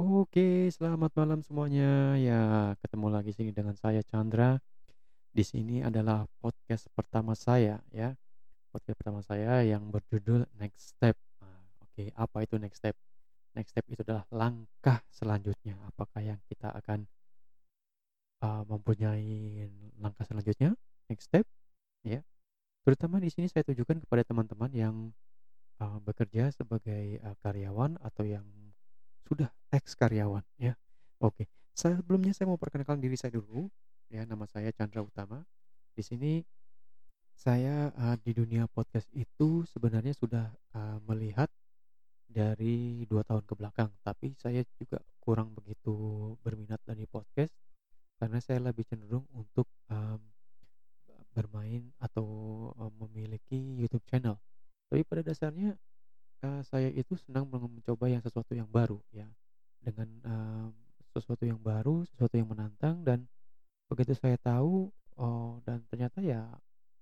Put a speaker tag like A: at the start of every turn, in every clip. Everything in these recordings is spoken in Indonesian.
A: Oke, selamat malam semuanya. Ya, ketemu lagi sini dengan saya Chandra. Di sini adalah podcast pertama saya ya. Podcast pertama saya yang berjudul Next Step. Nah, oke, apa itu next step? Next step itu adalah langkah selanjutnya. Apakah yang kita akan uh, mempunyai langkah selanjutnya? Next step, ya. Terutama di sini saya tujukan kepada teman-teman yang uh, bekerja sebagai uh, karyawan atau yang sudah ex karyawan ya. Oke, sebelumnya saya mau perkenalkan diri saya dulu ya. Nama saya Chandra Utama. Di sini saya uh, di dunia podcast itu sebenarnya sudah uh, melihat dari dua tahun ke belakang, tapi saya juga kurang begitu berminat dari podcast karena saya lebih cenderung untuk um, bermain atau um, memiliki YouTube channel. Tapi pada dasarnya Eee, saya itu senang mencoba yang sesuatu yang baru ya, dengan, eee, sesuatu yang baru, sesuatu yang menantang dan begitu saya tahu, oh dan ternyata ya,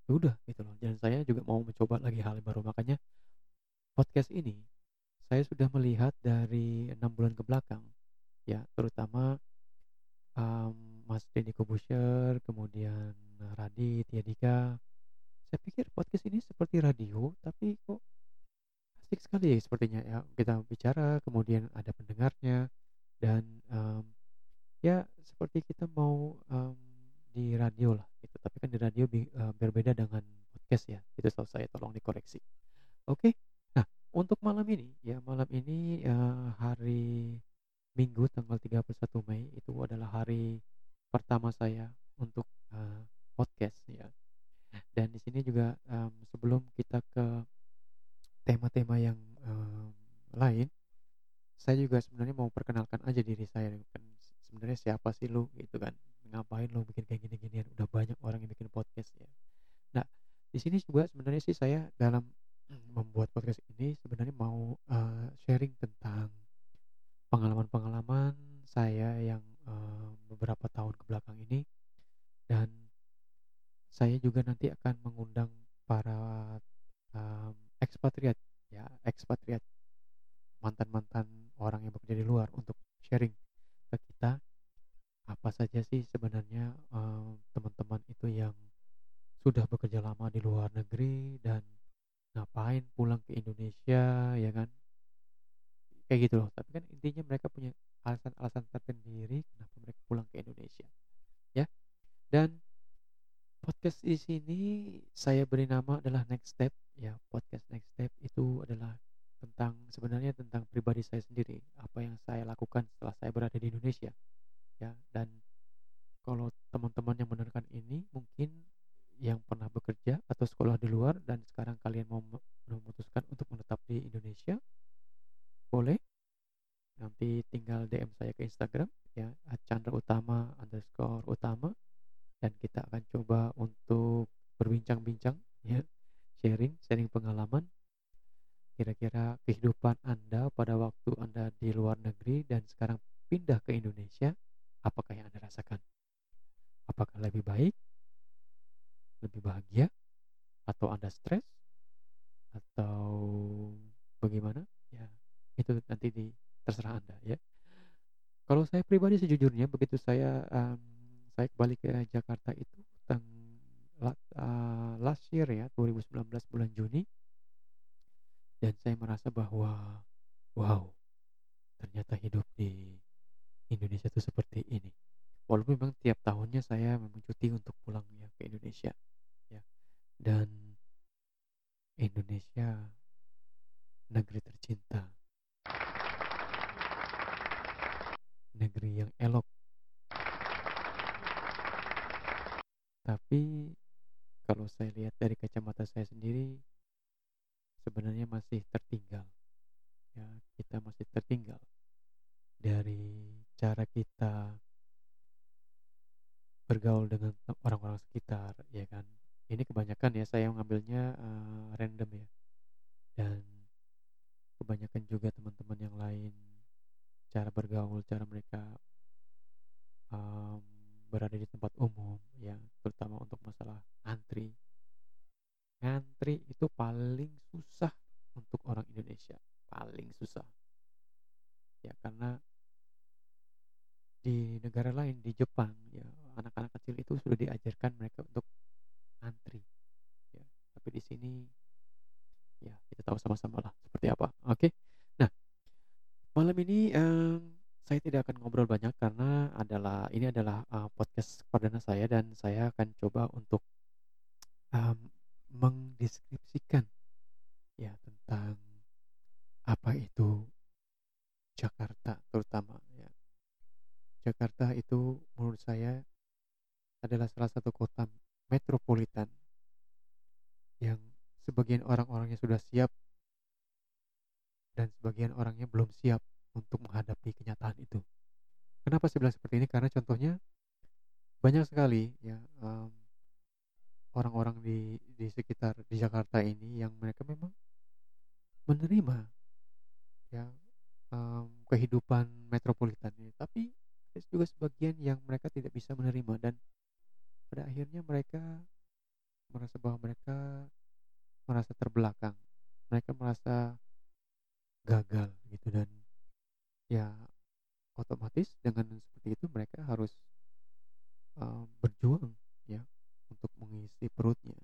A: ya udah gitu loh. Dan saya juga mau mencoba lagi hal yang baru. Makanya podcast ini, saya sudah melihat dari 6 bulan ke belakang ya terutama, mmm, Mas Deddy Corbuzier kemudian Radit, Tia Dika, saya pikir podcast ini seperti radio tapi kok Asik sekali ya sepertinya ya, kita bicara kemudian ada pendengarnya dan, ya seperti kita mau, mmm, di radio lah gitu, tapi kan di radio eee, berbeda dengan podcast ya, itu setahu saya tolong dikoreksi. Oke, nah untuk malam ini ya, malam ini, eee, hari Minggu tanggal 31 Mei itu adalah hari pertama saya untuk, eee, podcast ya, dan di sini juga, mmm, sebelum kita ke tema-tema yang, eee, lain, saya juga sebenarnya mau perkenalkan aja diri saya kan sebenarnya siapa sih lu gitu kan, ngapain lu bikin kayak gini-ginian, udah banyak orang yang bikin podcast ya. Nah, di sini juga sebenarnya sih saya dalam membuat podcast ini sebenarnya mau, eee, sharing tentang pengalaman-pengalaman saya yang, eee, beberapa tahun ke belakang ini dan saya juga nanti akan mengundang para, mmm, ekspatriat ya, ekspatriat mantan-mantan orang yang bekerja di luar untuk sharing ke kita apa saja sih sebenarnya eh, teman-teman itu yang sudah bekerja lama di luar negeri dan ngapain pulang ke Indonesia ya kan? Kayak gitu loh tapi kan intinya mereka punya alasan-alasan tersendiri kenapa mereka pulang ke Indonesia ya. Dan podcast di sini saya beri nama adalah Next Step ya. Podcast Next Step itu adalah tentang sebenarnya tentang pribadi saya sendiri apa yang saya lakukan setelah saya berada di Indonesia ya dan kalau teman-teman yang mendengarkan ini mungkin yang pernah bekerja atau sekolah di luar dan sekarang kalian mau memutuskan untuk menetap di Indonesia boleh. Nanti tinggal DM saya ke Instagram ya Chandra Utama underscore Utama dan kita akan coba untuk berbincang-bincang ya sharing sharing pengalaman kira-kira kehidupan Anda pada waktu Anda di luar negeri dan sekarang pindah ke Indonesia apakah yang Anda rasakan? Apakah lebih baik? Lebih bahagia? Atau Anda stres? Atau bagaimana? Ya itu nanti di terserah Anda ya. Kalau saya pribadi sejujurnya begitu saya um, saya kembali ke Jakarta itu tang uh, last year ya 2019 bulan Juni dan saya merasa bahwa wow ternyata hidup di Indonesia itu seperti ini. Walaupun memang tiap tahunnya saya memang cuti untuk pulang ya ke Indonesia ya. Dan Indonesia negeri tercinta. Negeri yang elok. Tapi kalau saya lihat dari kacamata saya sendiri sebenarnya masih tertinggal. Ya kita masih tertinggal dari cara kita bergaul dengan orang-orang sekitar ya kan? Ini kebanyakan ya saya mengambilnya uh, random ya. Dan kebanyakan juga teman-teman yang lain cara bergaul cara mereka um, berada di tempat umum ya terutama untuk masalah antri. Ngantri itu paling susah untuk orang Indonesia paling susah. Ya karena di negara lain di Jepang ya. Anak-anak kecil itu sudah diajarkan mereka untuk antri ya. Tapi di sini ya kita tahu sama-sama lah seperti apa oke? Nah malam ini um, saya tidak akan ngobrol banyak karena adalah ini adalah uh, podcast perdana saya dan saya akan coba untuk um, mendeskripsikan ya tentang apa itu Jakarta terutama. Jakarta itu menurut saya adalah salah satu kota metropolitan yang sebagian orang-orangnya sudah siap dan sebagian orangnya belum siap untuk menghadapi kenyataan itu. Kenapa saya bilang seperti ini? Karena contohnya banyak sekali ya orang orang-orang di di sekitar di Jakarta ini yang mereka memang menerima ya um, kehidupan metropolitan ini, tapi ada juga sebagian yang mereka tidak bisa menerima dan pada akhirnya mereka merasa bahwa mereka merasa terbelakang, mereka merasa gagal gitu dan ya otomatis dengan seperti itu mereka harus uh, berjuang ya untuk mengisi perutnya.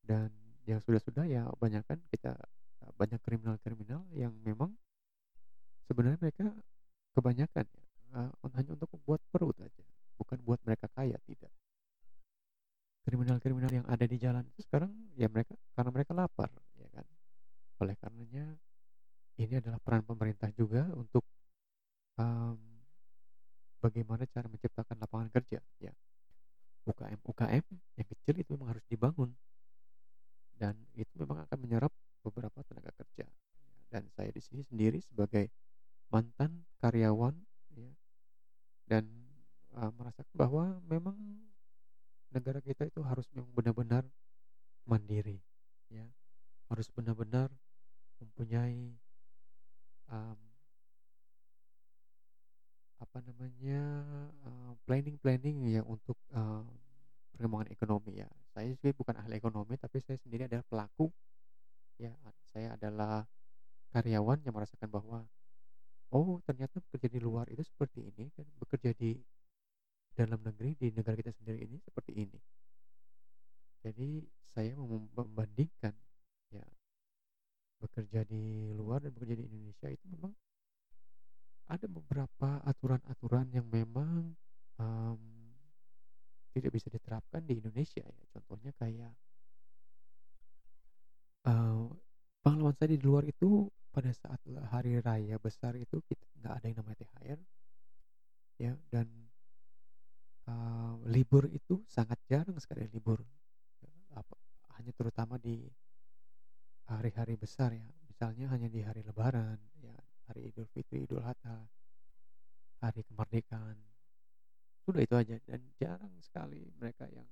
A: Dan yang sudah-sudah ya banyak kan kita banyak kriminal-kriminal yang memang sebenarnya mereka kebanyakan ya uh, hanya untuk membuat perut aja bukan buat mereka kaya tidak. Kriminal-kriminal yang ada di jalan itu sekarang ya mereka karena mereka lapar ya kan. Oleh karenanya ini adalah peran pemerintah juga untuk um, bagaimana cara menciptakan lapangan kerja ya. UKM UKM yang kecil itu memang harus dibangun. Dan itu memang akan menyerap beberapa tenaga kerja. Dan saya di sini sendiri sebagai mantan karyawan ya. Dan uh, merasakan bahwa memang negara kita itu harus memang benar-benar mandiri ya. Harus benar-benar mempunyai um, apa namanya uh, planning planning ya untuk uh, perkembangan ekonomi ya. Saya sih bukan ahli ekonomi tapi saya sendiri adalah pelaku ya. Saya adalah karyawan yang merasakan bahwa oh ternyata bekerja di luar itu seperti ini dan bekerja di dalam negeri di negara kita sendiri ini seperti ini. Jadi saya membandingkan ya bekerja di luar dan bekerja di Indonesia itu memang ada beberapa aturan-aturan yang memang um, tidak bisa diterapkan di Indonesia ya. Contohnya kayak uh, pengalaman saya di luar itu pada saat hari raya besar itu kita nggak ada yang namanya THR ya dan uh, libur itu sangat jarang sekali libur hanya terutama di hari-hari besar ya. Misalnya hanya di hari lebaran ya hari idul fitri idul adha hari kemerdekaan sudah itu aja dan jarang sekali mereka yang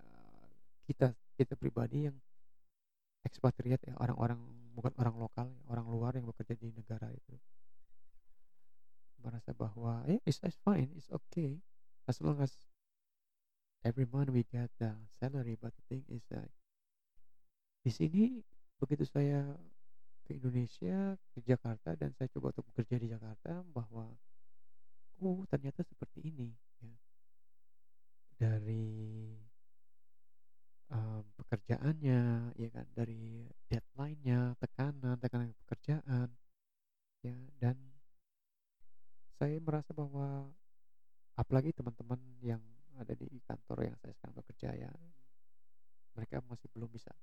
A: uh, kita kita pribadi yang ekspatriat ya orang-orang bukan orang lokal orang luar yang bekerja di negara itu. Merasa bahwa it's, it's fine it's okay. As long as every month we get the salary but the thing is that di sini begitu saya ke Indonesia ke Jakarta dan saya coba untuk bekerja di Jakarta bahwa oh ternyata seperti ini ya. Dari um, pekerjaannya ya kan dari deadline-nya tekanan tekanan pekerjaan ya dan saya merasa bahwa apalagi teman-teman yang ada di kantor yang saya sekarang bekerja ya mereka masih belum bisa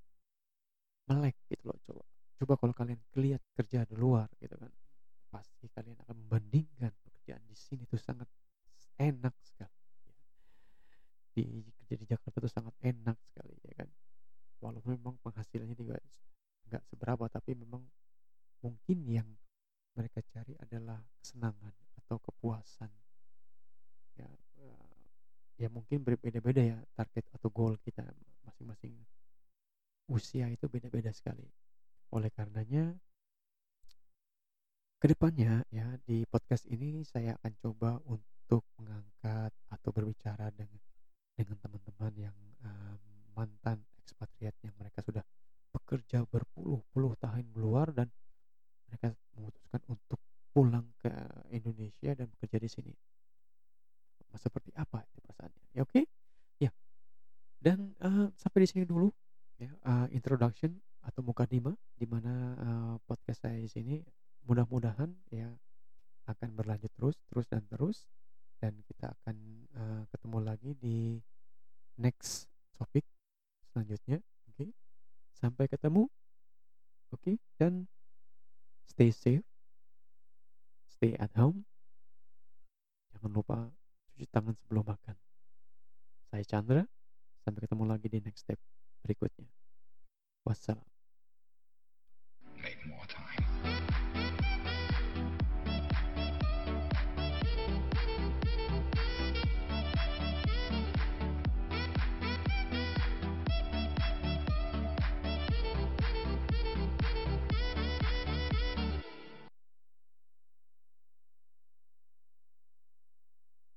A: melek gitu loh coba coba kalau kalian lihat kerja di luar gitu kan pasti kalian akan membandingkan pekerjaan di sini tuh sangat enak sekali ya. di kerja di Jakarta tuh sangat enak sekali ya kan walaupun memang penghasilannya juga nggak seberapa tapi memang mungkin yang mereka cari adalah kesenangan atau kepuasan ya mungkin berbeda-beda ya target atau goal kita masing-masing usia itu beda-beda sekali. Oleh karenanya, ke depannya ya di podcast ini saya akan coba untuk mengangkat atau berbicara dengan dengan teman-teman yang um, mantan ekspatriat yang mereka sudah bekerja berpuluh-puluh tahun luar dan mereka memutuskan untuk pulang ke Indonesia dan bekerja di sini. Sampai di sini dulu ya uh, introduction atau mukadimah di mana uh, podcast saya di sini mudah-mudahan ya akan berlanjut terus terus dan terus dan kita akan uh, ketemu lagi di next topik selanjutnya oke okay? sampai ketemu oke okay? dan stay safe stay at home jangan lupa cuci tangan sebelum makan saya Chandra. Sampai ketemu lagi di next step berikutnya. Wassalam